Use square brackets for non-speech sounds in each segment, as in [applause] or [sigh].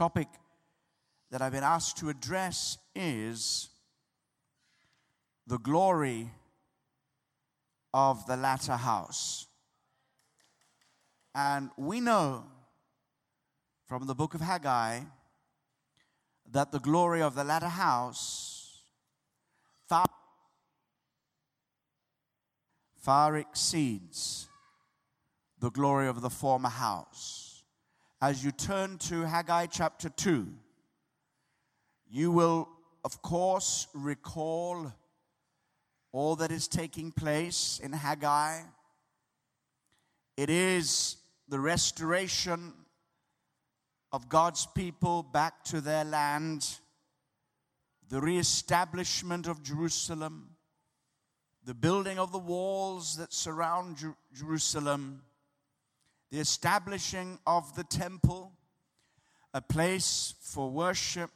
Topic that I've been asked to address is the glory of the latter house. And we know from the book of Haggai that the glory of the latter house far, far exceeds the glory of the former house. As you turn to Haggai chapter 2, you will, of course, recall all that is taking place in Haggai. It is the restoration of God's people back to their land, the reestablishment of Jerusalem, the building of the walls that surround Jer- Jerusalem, the establishing of the temple, a place for worship.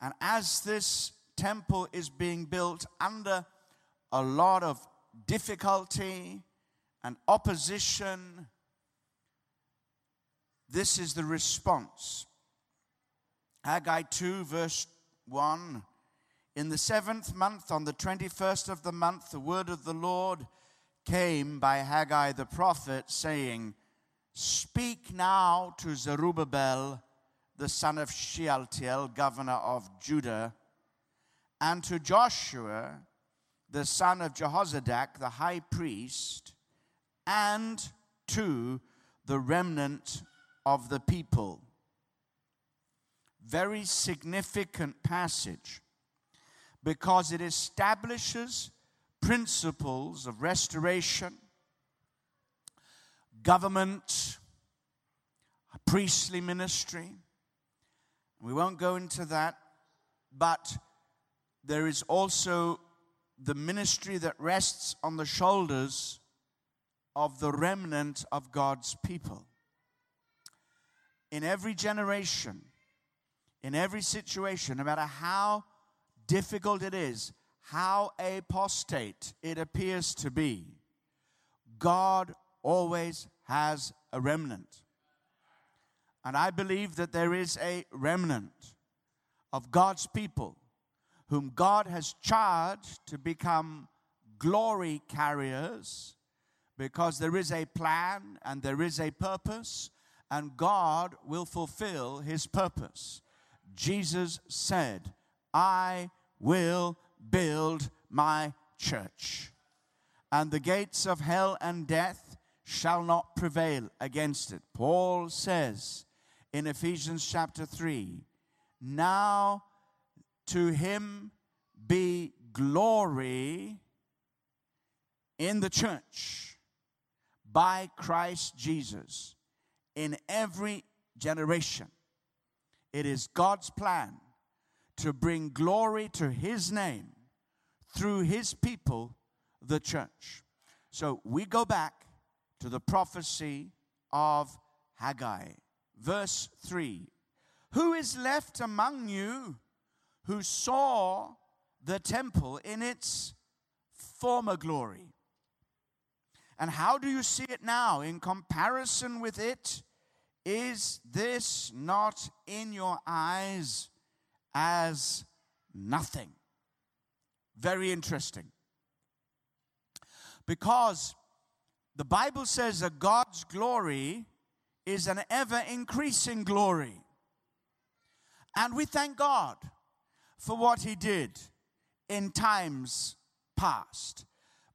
And as this temple is being built under a lot of difficulty and opposition, this is the response. Haggai 2, verse 1. In the seventh month, on the 21st of the month, the word of the Lord came by Haggai the prophet, saying, Speak now to Zerubbabel, the son of Shealtiel, governor of Judah, and to Joshua, the son of Jehozadak, the high priest, and to the remnant of the people. Very significant passage because it establishes principles of restoration, government, priestly ministry. We won't go into that, but there is also the ministry that rests on the shoulders of the remnant of God's people. In every generation, in every situation, no matter how difficult it is, how apostate it appears to be, God always has a remnant. And I believe that there is a remnant of God's people whom God has charged to become glory carriers because there is a plan and there is a purpose, and God will fulfill his purpose. Jesus said, I will build my church, and the gates of hell and death shall not prevail against it. Paul says in Ephesians chapter 3 Now to him be glory in the church by Christ Jesus in every generation. It is God's plan to bring glory to his name through his people, the church. So we go back to the prophecy of Haggai, verse 3. Who is left among you who saw the temple in its former glory? And how do you see it now in comparison with it? Is this not in your eyes as nothing? Very interesting. Because the Bible says that God's glory is an ever increasing glory. And we thank God for what He did in times past.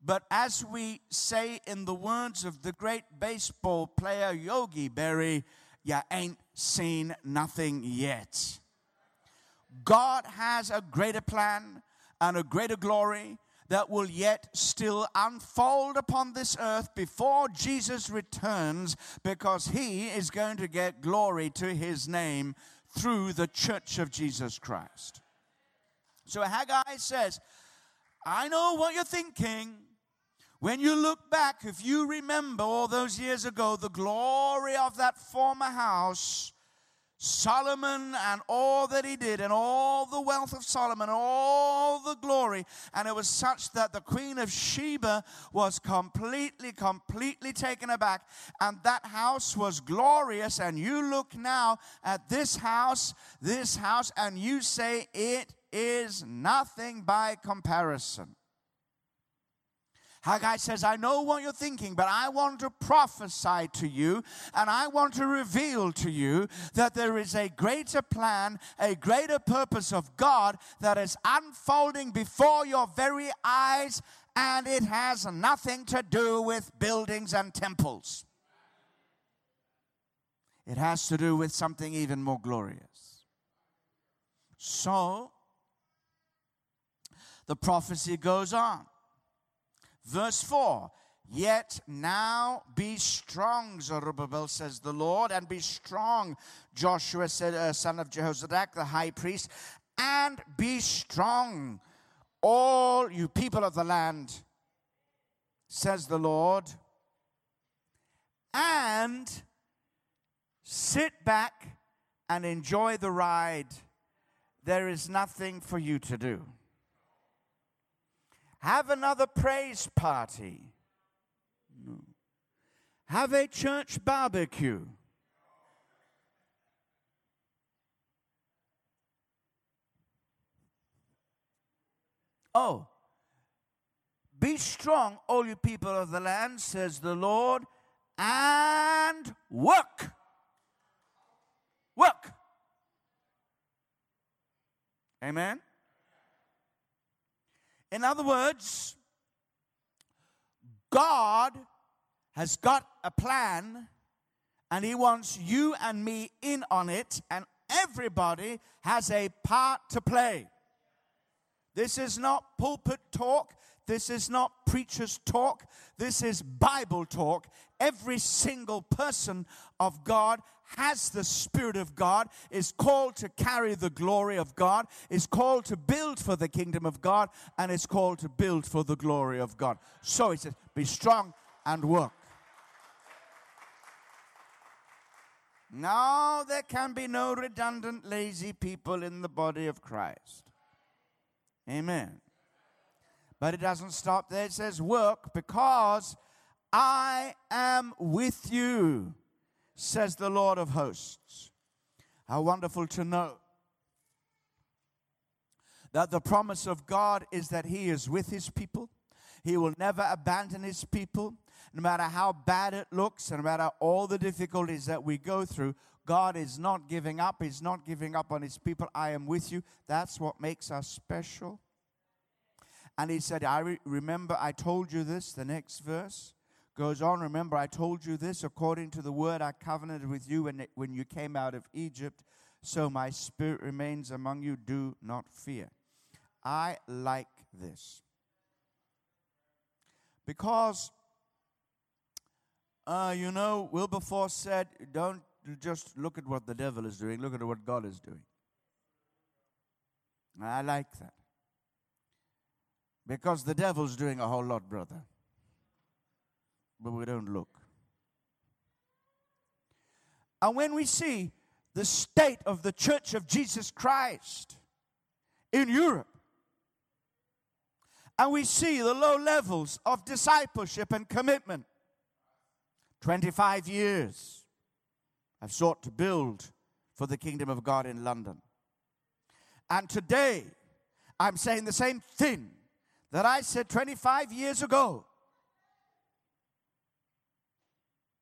But as we say in the words of the great baseball player Yogi Berra, you ain't seen nothing yet. God has a greater plan and a greater glory that will yet still unfold upon this earth before Jesus returns because he is going to get glory to his name through the church of Jesus Christ. So Haggai says, I know what you're thinking. When you look back, if you remember all those years ago, the glory of that former house, Solomon and all that he did, and all the wealth of Solomon, all the glory, and it was such that the Queen of Sheba was completely, completely taken aback, and that house was glorious. And you look now at this house, this house, and you say it is nothing by comparison. Haggai says, I know what you're thinking, but I want to prophesy to you and I want to reveal to you that there is a greater plan, a greater purpose of God that is unfolding before your very eyes, and it has nothing to do with buildings and temples. It has to do with something even more glorious. So, the prophecy goes on. Verse 4 Yet now be strong, Zerubbabel, says the Lord, and be strong, Joshua, said, uh, son of Jehozadak, the high priest, and be strong, all you people of the land, says the Lord, and sit back and enjoy the ride. There is nothing for you to do. Have another praise party. No. Have a church barbecue. Oh, be strong, all you people of the land, says the Lord, and work. Work. Amen. In other words, God has got a plan and He wants you and me in on it, and everybody has a part to play. This is not pulpit talk. This is not preacher's talk. This is Bible talk. Every single person of God has the Spirit of God, is called to carry the glory of God, is called to build for the kingdom of God, and is called to build for the glory of God. So he says, be strong and work. Now there can be no redundant, lazy people in the body of Christ. Amen. But it doesn't stop there. It says, Work because I am with you, says the Lord of hosts. How wonderful to know that the promise of God is that He is with His people. He will never abandon His people. No matter how bad it looks, and no matter all the difficulties that we go through, God is not giving up. He's not giving up on His people. I am with you. That's what makes us special. And he said, I re- remember I told you this. The next verse goes on. Remember, I told you this according to the word I covenanted with you when, when you came out of Egypt. So my spirit remains among you. Do not fear. I like this. Because, uh, you know, Wilberforce said, don't just look at what the devil is doing, look at what God is doing. I like that. Because the devil's doing a whole lot, brother. But we don't look. And when we see the state of the church of Jesus Christ in Europe, and we see the low levels of discipleship and commitment, 25 years I've sought to build for the kingdom of God in London. And today, I'm saying the same thing that I said 25 years ago,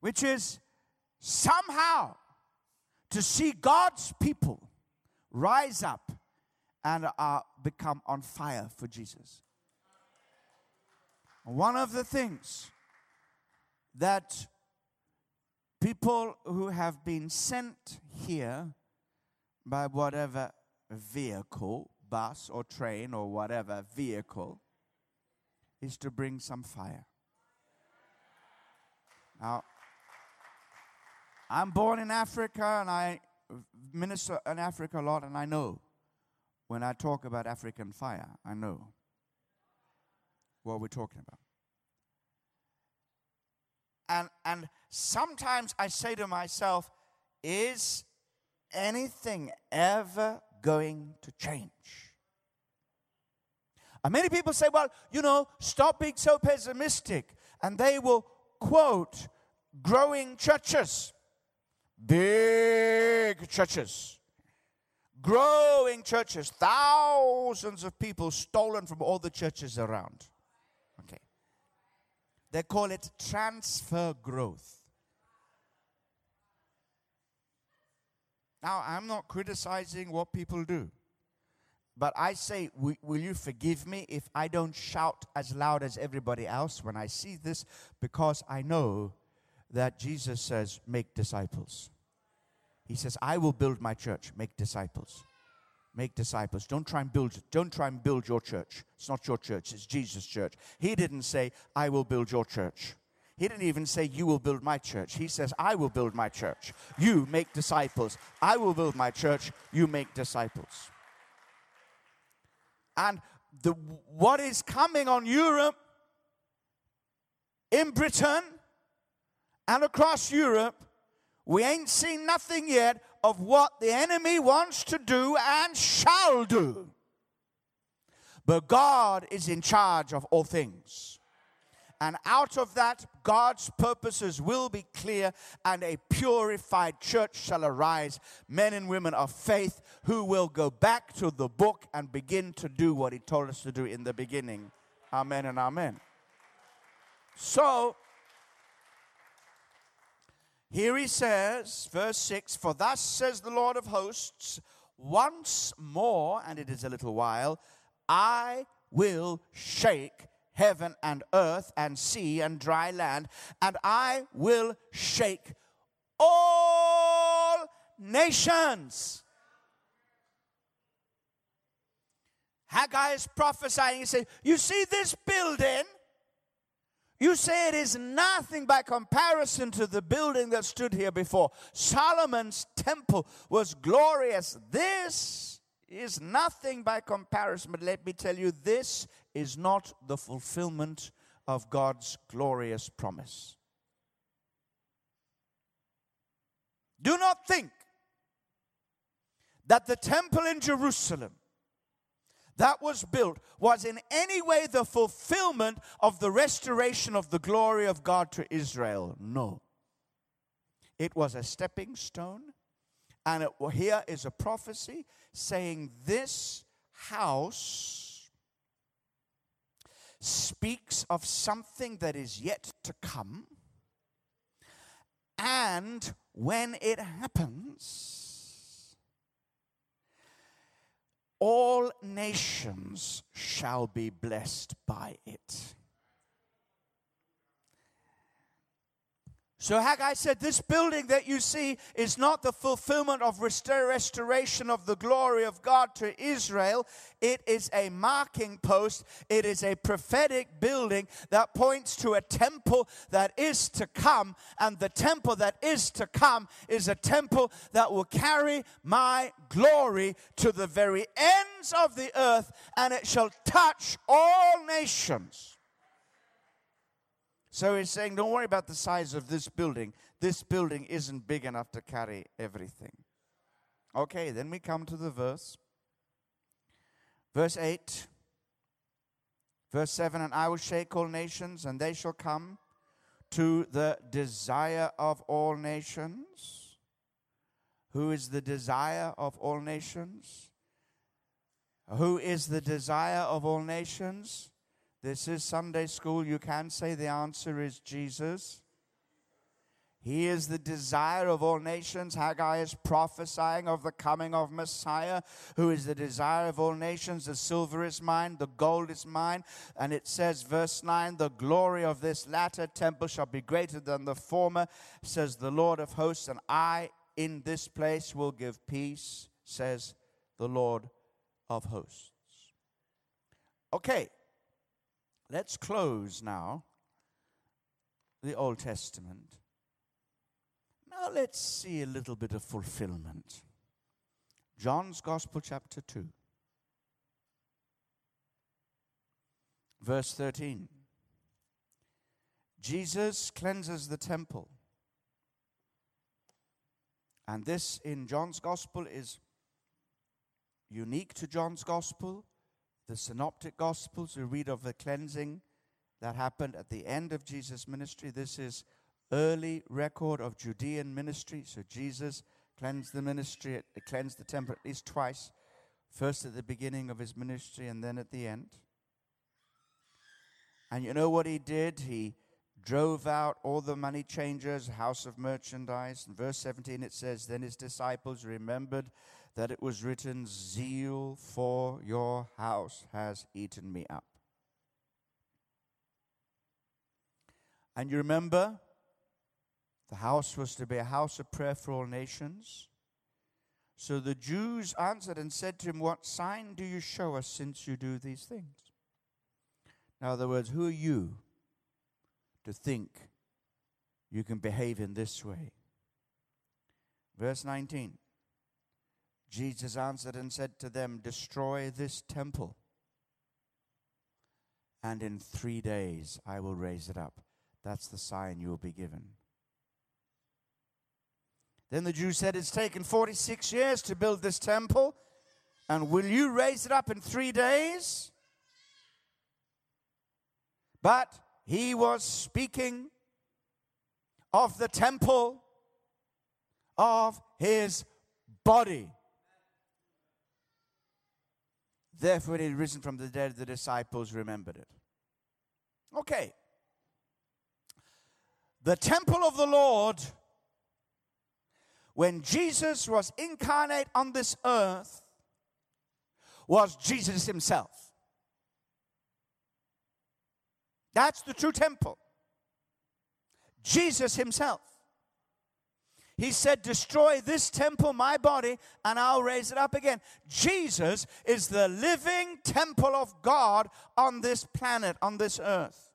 which is somehow to see God's people rise up and uh, become on fire for Jesus. One of the things that people who have been sent here by whatever vehicle, bus or train or whatever vehicle, is to bring some fire. Now, I'm born in Africa and I minister in Africa a lot, and I know when I talk about African fire, I know what we're talking about. And, and sometimes I say to myself, is anything ever going to change? And many people say, well, you know, stop being so pessimistic. And they will quote growing churches, big churches, growing churches, thousands of people stolen from all the churches around. Okay. They call it transfer growth. Now, I'm not criticizing what people do. But I say, wi- will you forgive me if I don't shout as loud as everybody else when I see this? Because I know that Jesus says, make disciples. He says, I will build my church, make disciples. Make disciples. Don't try and build don't try and build your church. It's not your church, it's Jesus' church. He didn't say, I will build your church. He didn't even say, You will build my church. He says, I will build my church. You make disciples. I will build my church. You make disciples. And the, what is coming on Europe, in Britain, and across Europe, we ain't seen nothing yet of what the enemy wants to do and shall do. But God is in charge of all things. And out of that, God's purposes will be clear, and a purified church shall arise. Men and women of faith who will go back to the book and begin to do what He told us to do in the beginning. Amen and amen. So, here he says, verse 6 For thus says the Lord of hosts, once more, and it is a little while, I will shake heaven and earth and sea and dry land, and I will shake all nations. Haggai is prophesying. He said, You see this building? You say it is nothing by comparison to the building that stood here before. Solomon's temple was glorious. This is nothing by comparison, but let me tell you, this is not the fulfillment of God's glorious promise. Do not think that the temple in Jerusalem that was built was in any way the fulfillment of the restoration of the glory of God to Israel. No. It was a stepping stone. And it, well, here is a prophecy saying this house speaks of something that is yet to come. And when it happens, all nations shall be blessed by it. So Haggai said, This building that you see is not the fulfillment of restoration of the glory of God to Israel. It is a marking post. It is a prophetic building that points to a temple that is to come. And the temple that is to come is a temple that will carry my glory to the very ends of the earth, and it shall touch all nations. So he's saying, don't worry about the size of this building. This building isn't big enough to carry everything. Okay, then we come to the verse. Verse 8. Verse 7 And I will shake all nations, and they shall come to the desire of all nations. Who is the desire of all nations? Who is the desire of all nations? This is Sunday school. You can say the answer is Jesus. He is the desire of all nations. Haggai is prophesying of the coming of Messiah, who is the desire of all nations. The silver is mine, the gold is mine. And it says, verse 9, the glory of this latter temple shall be greater than the former, says the Lord of hosts. And I in this place will give peace, says the Lord of hosts. Okay, Let's close now the Old Testament. Now let's see a little bit of fulfillment. John's Gospel, chapter 2, verse 13. Jesus cleanses the temple. And this in John's Gospel is unique to John's Gospel. The synoptic Gospels, we read of the cleansing that happened at the end of Jesus' ministry. This is early record of Judean ministry. So Jesus cleansed the ministry, cleansed the temple at least twice. First at the beginning of his ministry and then at the end. And you know what he did? He drove out all the money changers, house of merchandise. In verse 17 it says, Then his disciples remembered that it was written, Zeal for your house has eaten me up. And you remember, the house was to be a house of prayer for all nations. So the Jews answered and said to him, What sign do you show us since you do these things? In other words, who are you to think you can behave in this way? Verse 19 Jesus answered and said to them, Destroy this temple, and in three days I will raise it up. That's the sign you will be given. Then the Jews said, It's taken 46 years to build this temple, and will you raise it up in three days? But he was speaking of the temple of his body. Therefore, he had risen from the dead, the disciples remembered it. Okay. The temple of the Lord, when Jesus was incarnate on this earth, was Jesus himself. That's the true temple. Jesus himself. He said, Destroy this temple, my body, and I'll raise it up again. Jesus is the living temple of God on this planet, on this earth.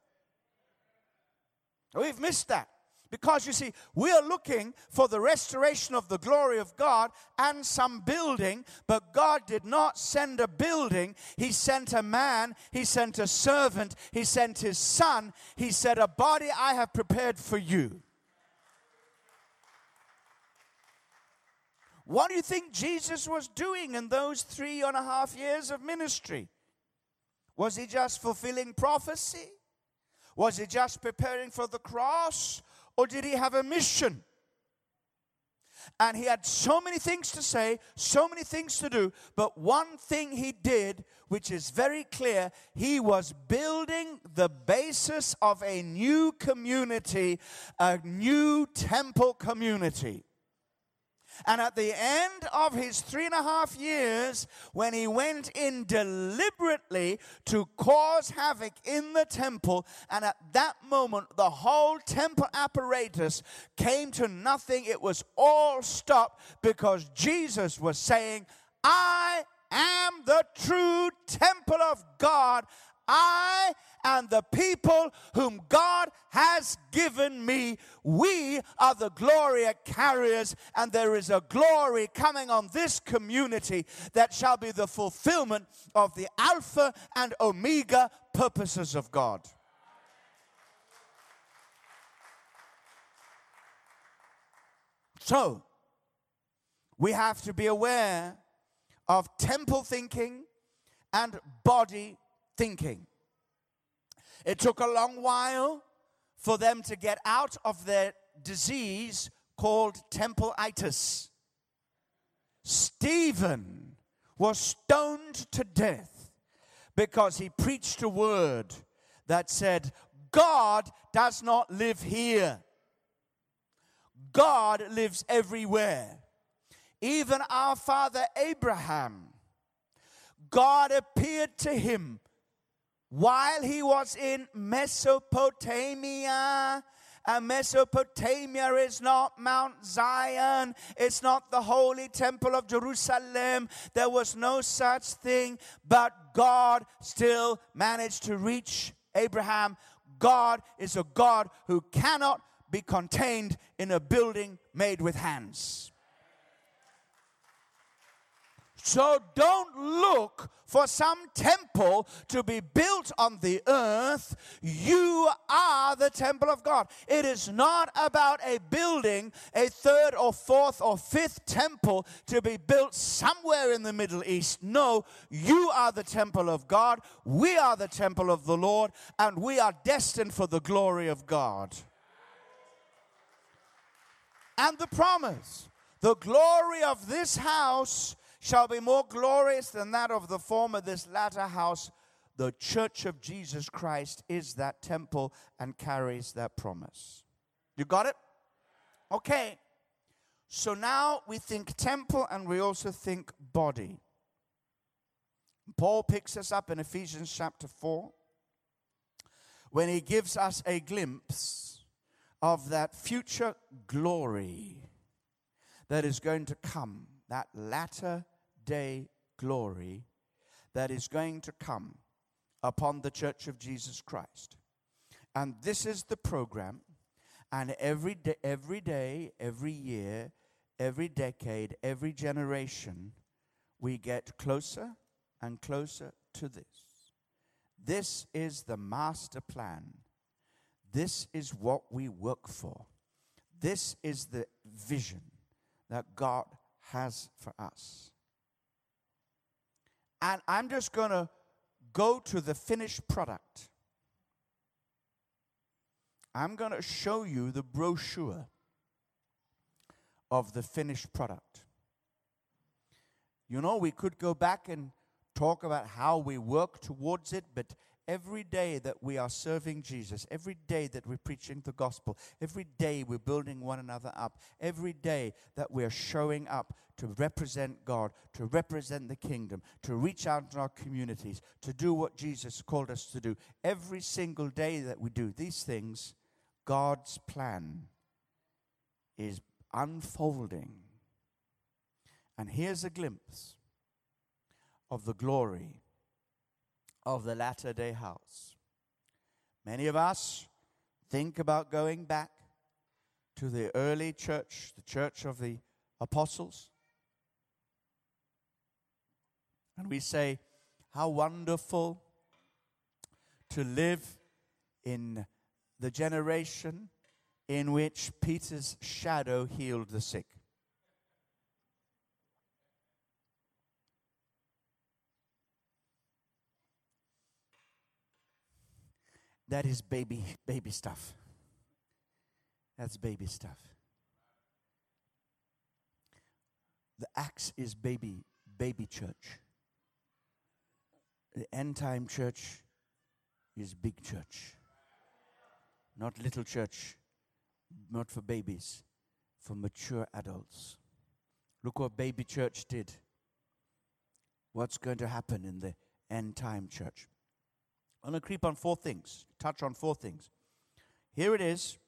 We've missed that. Because you see, we are looking for the restoration of the glory of God and some building, but God did not send a building. He sent a man, He sent a servant, He sent His Son. He said, A body I have prepared for you. What do you think Jesus was doing in those three and a half years of ministry? Was he just fulfilling prophecy? Was he just preparing for the cross? Or did he have a mission? And he had so many things to say, so many things to do, but one thing he did, which is very clear, he was building the basis of a new community, a new temple community. And at the end of his three and a half years, when he went in deliberately to cause havoc in the temple, and at that moment the whole temple apparatus came to nothing, it was all stopped because Jesus was saying, I am the true temple of God. I and the people whom God has given me, we are the glory carriers, and there is a glory coming on this community that shall be the fulfillment of the Alpha and Omega purposes of God. So, we have to be aware of temple thinking and body thinking. It took a long while for them to get out of their disease called templeitis. Stephen was stoned to death because he preached a word that said, God does not live here. God lives everywhere. Even our father Abraham, God appeared to him while he was in Mesopotamia. And Mesopotamia is not Mount Zion. It's not the holy temple of Jerusalem. There was no such thing. But God still managed to reach Abraham. God is a God who cannot be contained in a building made with hands. So don't look for some temple to be built on the earth. You are the temple of God. It is not about a building, a third or fourth or fifth temple to be built somewhere in the Middle East. No, you are the temple of God. We are the temple of the Lord, and we are destined for the glory of God. And the promise the glory of this house shall be more glorious than that of the former, this latter house. The church of Jesus Christ is that temple and carries that promise. You got it? Okay. So now we think temple and we also think body. Paul picks us up in Ephesians chapter 4 when he gives us a glimpse of that future glory that is going to come, that latter day glory that is going to come upon the church of Jesus Christ. And this is the program. And every day, every day, every year, every decade, every generation, we get closer and closer to this. This is the master plan. This is what we work for. This is the vision that God has for us. And I'm just going to go to the finished product. I'm going to show you the brochure of the finished product. You know, we could go back and talk about how we work towards it, but every day that we are serving Jesus, every day that we're preaching the gospel, every day we're building one another up, every day that we're showing up to represent God, to represent the kingdom, to reach out in our communities, to do what Jesus called us to do, every single day that we do these things, God's plan is unfolding. And here's a glimpse of the glory of the latter day house. Many of us think about going back to the early church, the church of the apostles. And we say, How wonderful to live in the generation in which Peter's shadow healed the sick. That is baby baby stuff. That's baby stuff. The Acts is baby baby church. The end time church is big church. Not little church, not for babies, for mature adults. Look what baby church did. What's going to happen in the end time church? I'm going to creep on four things, touch on four things. Here it is.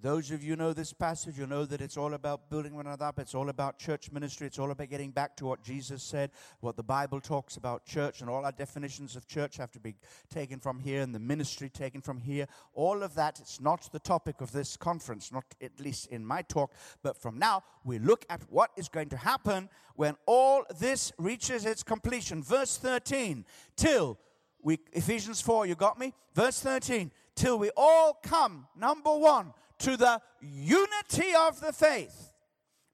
Those of you know this passage, you know that it's all about building one another up. It's all about church ministry. It's all about getting back to what Jesus said, what the Bible talks about church, and all our definitions of church have to be taken from here, and the ministry taken from here. All of that, it's not the topic of this conference, not at least in my talk. But from now, we look at what is going to happen when all this reaches its completion. Verse 13, till we Ephesians 4, you got me? Verse 13, till we all come, number one, to the unity of the faith.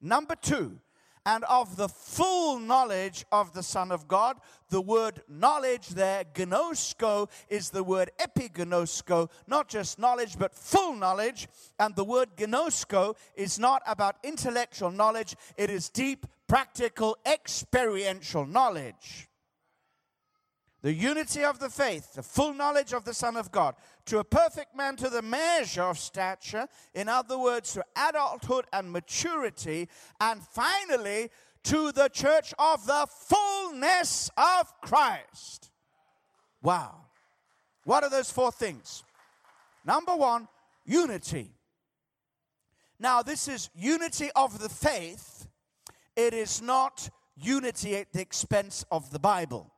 Number two, and of the full knowledge of the Son of God. The word knowledge there, gnosko, is the word epignosko, not just knowledge, but full knowledge. And the word gnosko is not about intellectual knowledge, it is deep, practical, experiential knowledge the unity of the faith, the full knowledge of the Son of God, to a perfect man to the measure of stature, in other words, to adulthood and maturity, and finally to the church of the fullness of Christ. Wow. What are those four things? Number one, unity. Now, this is unity of the faith, it is not unity at the expense of the Bible.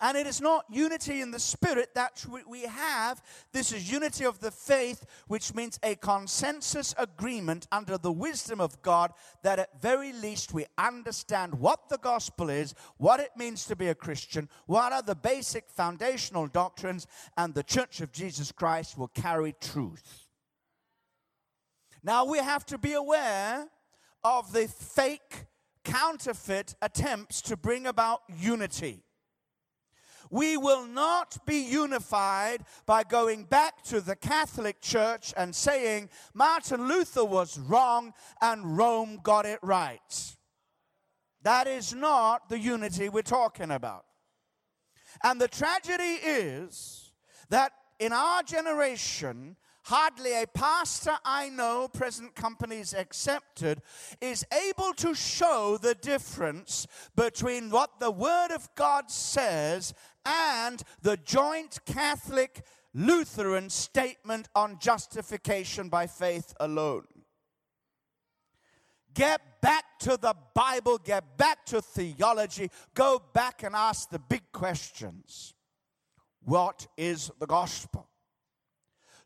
And it is not unity in the spirit that we- have. This is unity of the faith, which means a consensus agreement under the wisdom of God that at very least we understand what the gospel is, what it means to be a Christian, what are the basic foundational doctrines, and the church of Jesus Christ will carry truth. Now we have to be aware of the fake, counterfeit attempts to bring about unity. We will not be unified by going back to the Catholic Church and saying Martin Luther was wrong and Rome got it right. That is not the unity we're talking about. And the tragedy is that in our generation, hardly a pastor I know, present companies accepted, is able to show the difference between what the Word of God says and the joint Catholic Lutheran statement on justification by faith alone. Get back to the Bible, get back to theology, go back and ask the big questions. What is the gospel?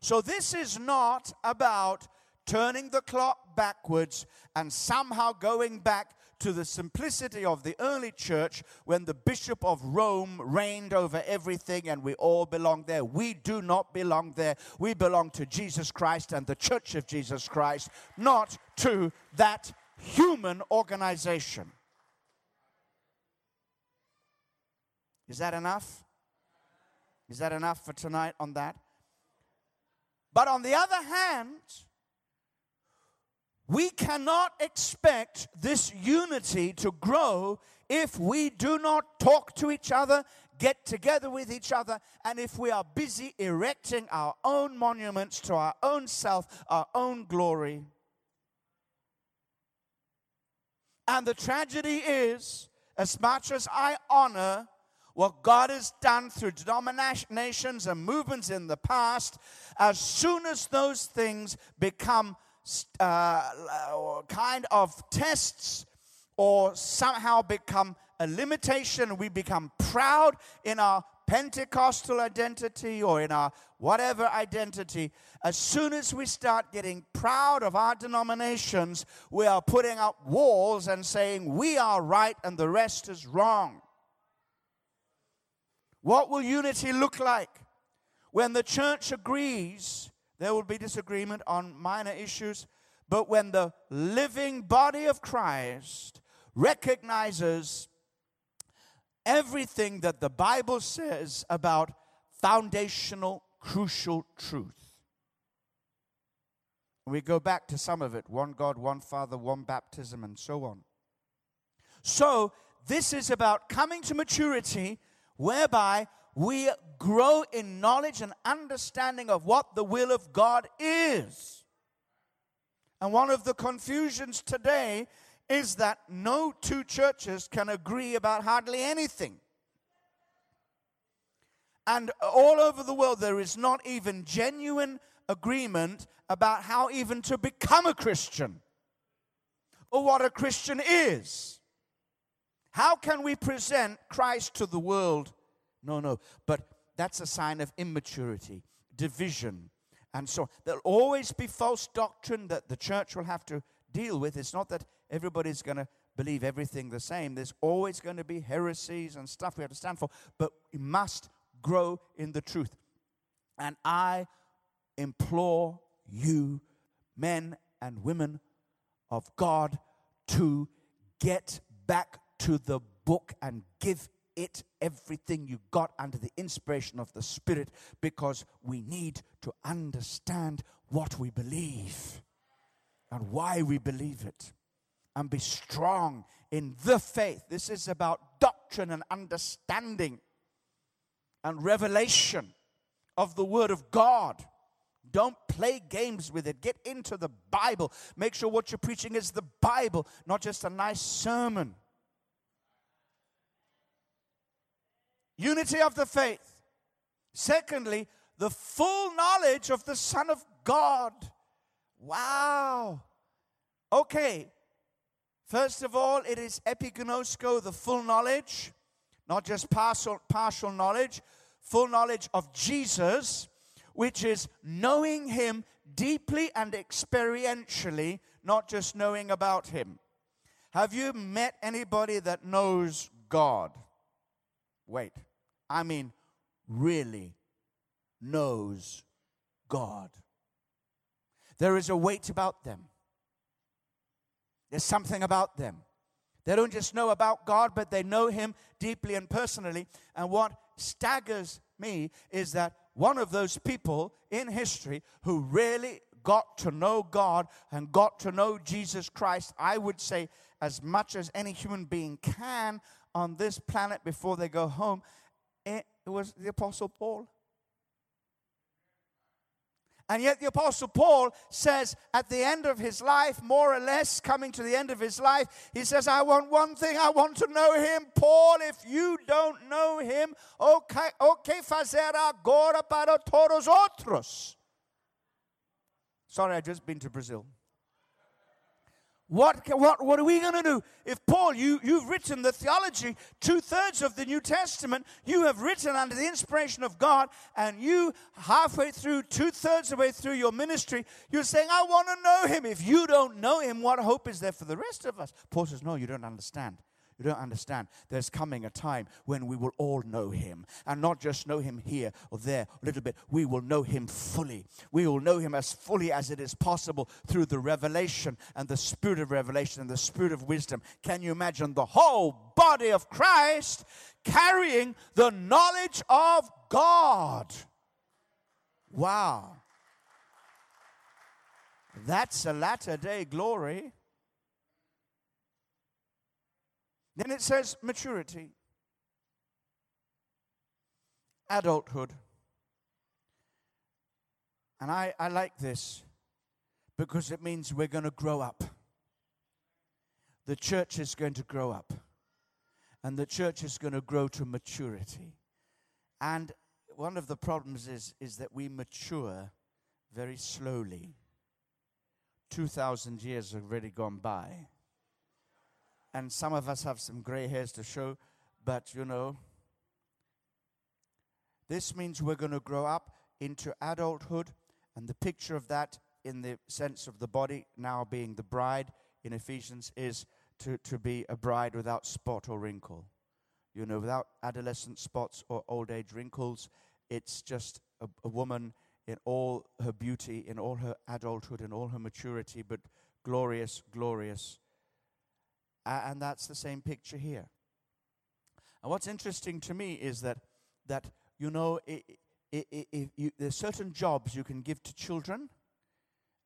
So, this is not about turning the clock backwards and somehow going back to the simplicity of the early church when the Bishop of Rome reigned over everything and we all belong there. We do not belong there. We belong to Jesus Christ and the church of Jesus Christ, not to that human organization. Is that enough? Is that enough for tonight on that? But on the other hand, we cannot expect this unity to grow if we do not talk to each other, get together with each other, and if we are busy erecting our own monuments to our own self, our own glory. And the tragedy is, as much as I honor what God has done through denominations and movements in the past, as soon as those things become uh, kind of tests or somehow become a limitation, we become proud in our Pentecostal identity or in our whatever identity, as soon as we start getting proud of our denominations, we are putting up walls and saying we are right and the rest is wrong. What will unity look like? When the church agrees, there will be disagreement on minor issues, but when the living body of Christ recognizes everything that the Bible says about foundational, crucial truth. We go back to some of it one God, one Father, one baptism, and so on. So, this is about coming to maturity whereby we grow in knowledge and understanding of what the will of God is. And one of the confusions today is that no two churches can agree about hardly anything. And all over the world, there is not even genuine agreement about how even to become a Christian or what a Christian is. How can we present Christ to the world? No, no. But that's a sign of immaturity, division, and so. There'll always be false doctrine that the church will have to deal with. It's not that everybody's going to believe everything the same. There's always going to be heresies and stuff we have to stand for, but we must grow in the truth. And I implore you, men and women of God, to get back to the book and give it everything you got under the inspiration of the Spirit because we need to understand what we believe and why we believe it and be strong in the faith. This is about doctrine and understanding and revelation of the Word of God. Don't play games with it. Get into the Bible. Make sure what you're preaching is the Bible, not just a nice sermon. Unity of the faith. Secondly, the full knowledge of the Son of God. Wow. Okay. First of all, it is epignosko, the full knowledge. not just partial, partial knowledge, full knowledge of Jesus, which is knowing Him deeply and experientially, not just knowing about Him. Have you met anybody that knows God? Wait, I mean, really knows God. There is a weight about them. There's something about them. They don't just know about God, but they know Him deeply and personally. And what staggers me is that one of those people in history who really got to know God and got to know Jesus Christ, I would say, as much as any human being can on this planet before they go home, it was the Apostle Paul. And yet, the Apostle Paul says at the end of his life, more or less coming to the end of his life, he says, I want one thing, I want to know him. Paul, if you don't know him, o que, o fazer agora para todos outros? Sorry, i just been to Brazil. What, what, what are we going to do? If Paul, you, you've written the theology, two thirds of the New Testament, you have written under the inspiration of God, and you, halfway through, two thirds of the way through your ministry, you're saying, I want to know him. If you don't know him, what hope is there for the rest of us? Paul says, No, you don't understand. You don't understand. There's coming a time when we will all know him. And not just know him here or there a little bit. We will know him fully. We will know him as fully as it is possible through the revelation and the spirit of revelation and the spirit of wisdom. Can you imagine the whole body of Christ carrying the knowledge of God? Wow. That's a latter day glory. Then it says maturity, adulthood. And I, I like this because it means we're going to grow up. The church is going to grow up. And the church is going to grow to maturity. And one of the problems is, is that we mature very slowly. 2,000 years have already gone by and some of us have some gray hairs to show, but you know, this means we're going to grow up into adulthood, and the picture of that in the sense of the body now being the bride in Ephesians is to, to be a bride without spot or wrinkle. You know, without adolescent spots or old age wrinkles. It's just a, a woman in all her beauty, in all her adulthood, in all her maturity, but glorious, glorious and that's the same picture here. And what's interesting to me is that that you know i i i i you, there's certain jobs you can give to children,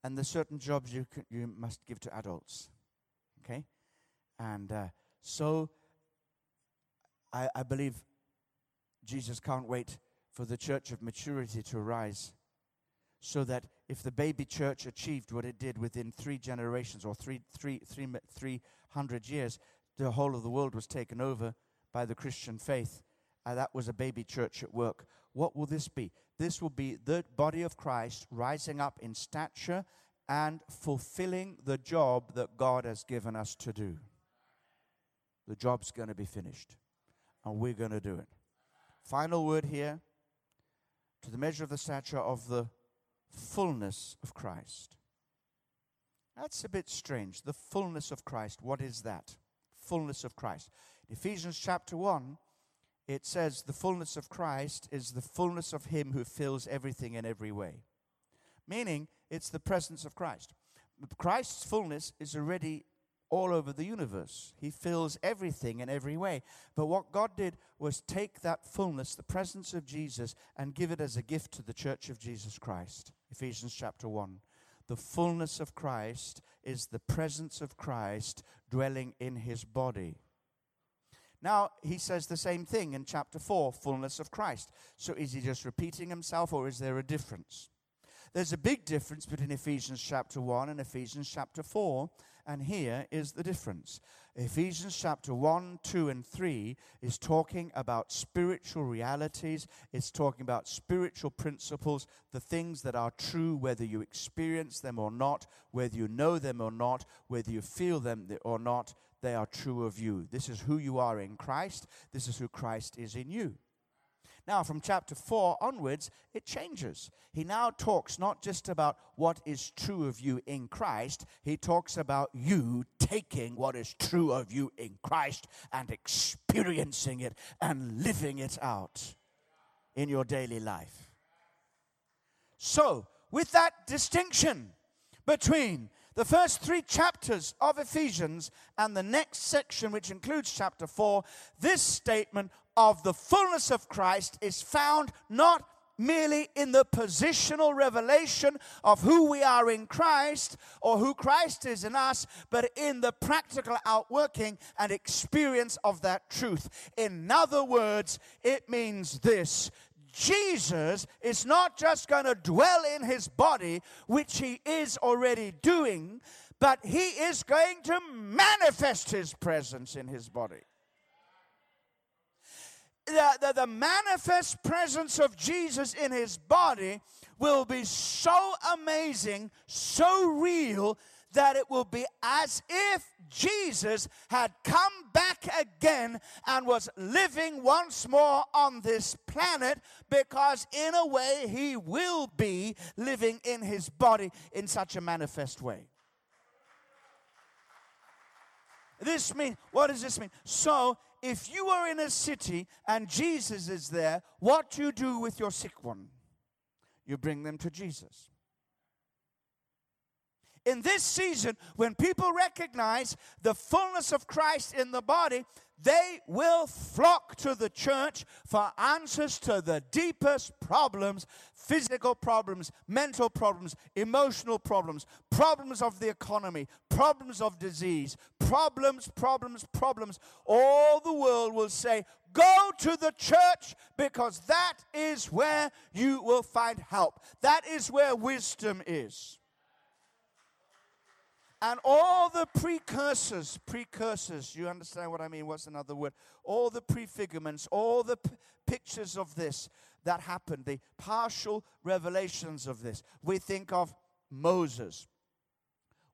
and there's certain jobs you can, you must give to adults. Okay, and uh, so I, I believe Jesus can't wait for the church of maturity to arise so that if the baby church achieved what it did within three generations or three, three, three, mi- 300 years, the whole of the world was taken over by the Christian faith. And that was a baby church at work. What will this be? This will be the body of Christ rising up in stature and fulfilling the job that God has given us to do. The job's going to be finished, and we're going to do it. Final word here to the measure of the stature of the fullness of Christ. That's a bit strange. The fullness of Christ. What is that? Fullness of Christ. In Ephesians chapter 1, it says the fullness of Christ is the fullness of Him who fills everything in every way. Meaning, it's the presence of Christ. Christ's fullness is already all over the universe. He fills everything in every way. But what God did was take that fullness, the presence of Jesus, and give it as a gift to the church of Jesus Christ. Ephesians chapter 1. The fullness of Christ is the presence of Christ dwelling in his body. Now, he says the same thing in chapter 4, fullness of Christ. So is he just repeating himself or is there a difference? There's a big difference between Ephesians chapter 1 and Ephesians chapter 4. And here is the difference. Ephesians chapter 1, 2, and 3 is talking about spiritual realities. It's talking about spiritual principles, the things that are true, whether you experience them or not, whether you know them or not, whether you feel them or not, they are true of you. This is who you are in Christ. This is who Christ is in you. Now, from chapter 4 onwards, it changes. He now talks not just about what is true of you in Christ, he talks about you taking what is true of you in Christ and experiencing it and living it out in your daily life. So, with that distinction between the first three chapters of Ephesians and the next section, which includes chapter 4, this statement of the fullness of Christ is found not merely in the positional revelation of who we are in Christ or who Christ is in us, but in the practical outworking and experience of that truth. In other words, it means this Jesus is not just going to dwell in his body, which he is already doing, but he is going to manifest his presence in his body. The, the, the manifest presence of Jesus in his body will be so amazing, so real, that it will be as if Jesus had come back again and was living once more on this planet because, in a way, he will be living in his body in such a manifest way. This means, what does this mean? So, if you are in a city and Jesus is there, what do you do with your sick one? You bring them to Jesus in this season, when people recognize the fullness of Christ in the body, they will flock to the church for answers to the deepest problems physical problems, mental problems, emotional problems, problems of the economy, problems of disease, problems, problems, problems. All the world will say, Go to the church because that is where you will find help. That is where wisdom is. And all the precursors, precursors, you understand what I mean? What's another word? All the prefigurements, all the p- pictures of this that happened, the partial revelations of this. We think of Moses.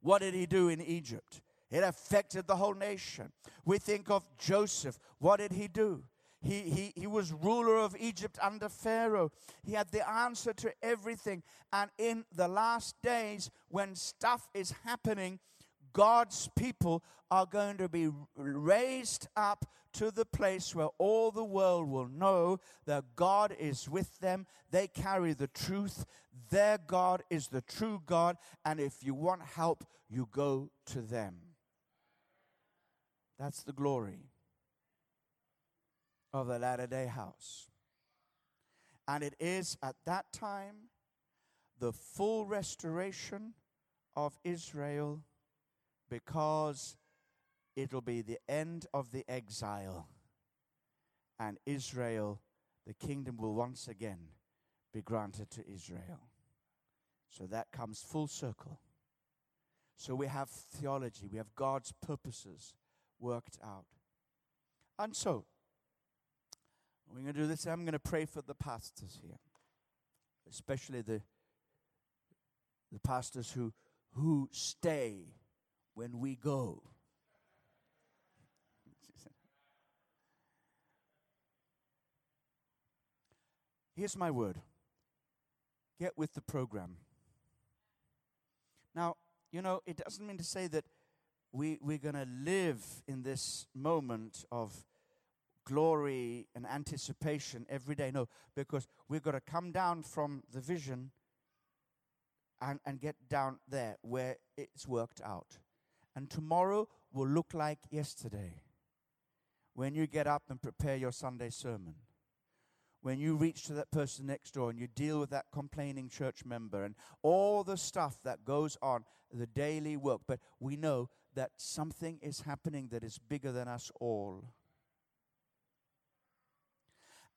What did he do in Egypt? It affected the whole nation. We think of Joseph. What did he do? He, he, he was ruler of Egypt under Pharaoh. He had the answer to everything. And in the last days, when stuff is happening, God's people are going to be raised up to the place where all the world will know that God is with them. They carry the truth. Their God is the true God. And if you want help, you go to them. That's the glory of the latter day house. And it is at that time the full restoration of Israel because it'll be the end of the exile. And Israel, the kingdom will once again be granted to Israel. So that comes full circle. So we have theology, we have God's purposes worked out. And so, we're going to do this. I'm going to pray for the pastors here, especially the, the pastors who, who stay when we go. [laughs] Here's my word get with the program. Now, you know, it doesn't mean to say that we, we're going to live in this moment of glory and anticipation every day. No, because we've got to come down from the vision and, and get down there where it's worked out. And tomorrow will look like yesterday when you get up and prepare your Sunday sermon. When you reach to that person next door and you deal with that complaining church member and all the stuff that goes on, the daily work. But we know that something is happening that is bigger than us all.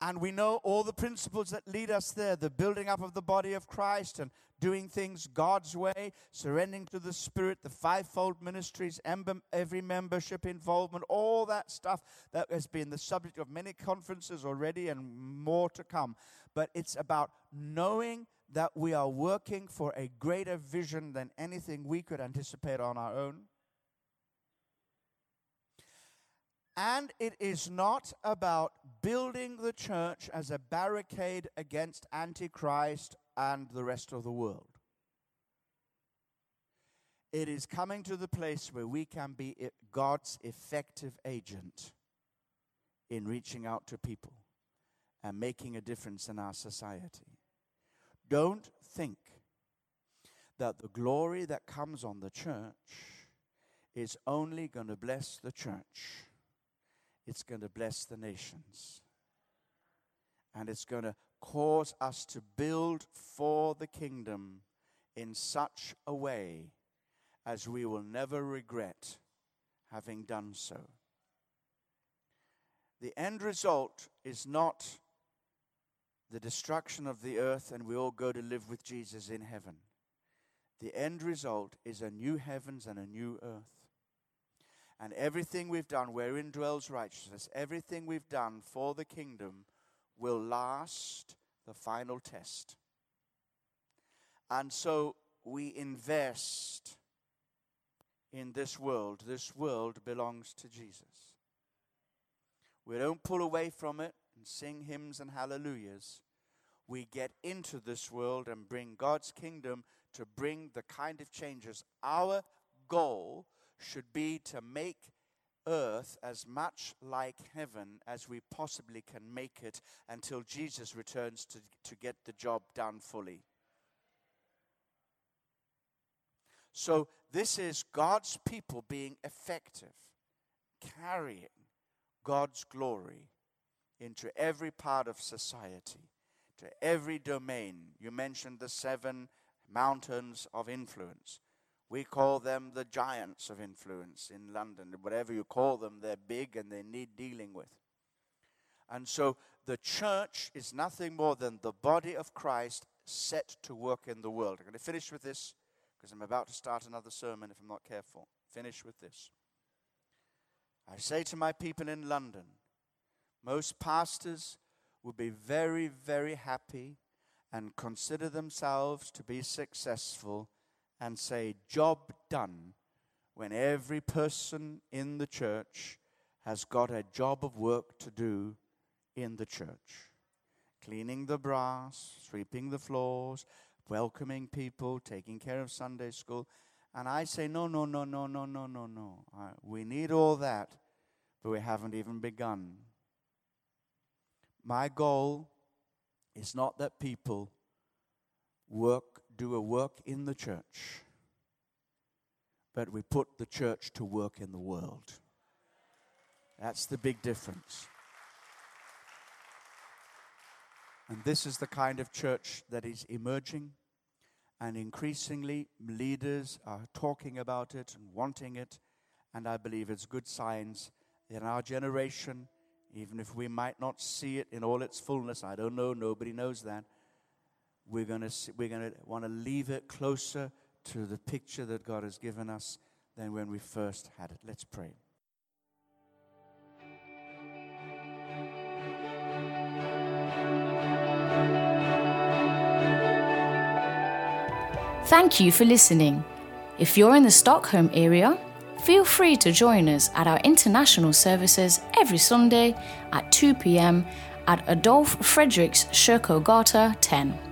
And we know all the principles that lead us there the building up of the body of Christ and doing things God's way, surrendering to the Spirit, the fivefold ministries, every membership involvement, all that stuff that has been the subject of many conferences already and more to come. But it's about knowing that we are working for a greater vision than anything we could anticipate on our own. And it is not about building the church as a barricade against Antichrist and the rest of the world. It is coming to the place where we can be God's effective agent in reaching out to people and making a difference in our society. Don't think that the glory that comes on the church is only going to bless the church it's going to bless the nations. And it's going to cause us to build for the kingdom in such a way as we will never regret having done so. The end result is not the destruction of the earth and we all go to live with Jesus in heaven. The end result is a new heavens and a new earth. And everything we've done, wherein dwells righteousness, everything we've done for the kingdom will last the final test. And so we invest in this world. This world belongs to Jesus. We don't pull away from it and sing hymns and hallelujahs. We get into this world and bring God's kingdom to bring the kind of changes. Our goal should be to make earth as much like heaven as we possibly can make it until Jesus returns to, to get the job done fully. So, this is God's people being effective, carrying God's glory into every part of society, to every domain. You mentioned the seven mountains of influence. We call them the giants of influence in London. Whatever you call them, they're big and they need dealing with. And so the church is nothing more than the body of Christ set to work in the world. I'm going to finish with this because I'm about to start another sermon if I'm not careful. Finish with this. I say to my people in London, most pastors will be very, very happy and consider themselves to be successful and say, Job done, when every person in the church has got a job of work to do in the church. Cleaning the brass, sweeping the floors, welcoming people, taking care of Sunday school. And I say, no, no, no, no, no, no, no, no. We need all that, but we haven't even begun. My goal is not that people work, do a work in the church, but we put the church to work in the world. That's the big difference. And this is the kind of church that is emerging, and increasingly leaders are talking about it and wanting it. And I believe it's good signs in our generation, even if we might not see it in all its fullness. I don't know, nobody knows that. We're going to we're going to want to leave it closer to the picture that God has given us than when we first had it. Let's pray. Thank you for listening. If you're in the Stockholm area, feel free to join us at our international services every Sunday at 2 pm at Adolf Fredriks Kyrkogata 10.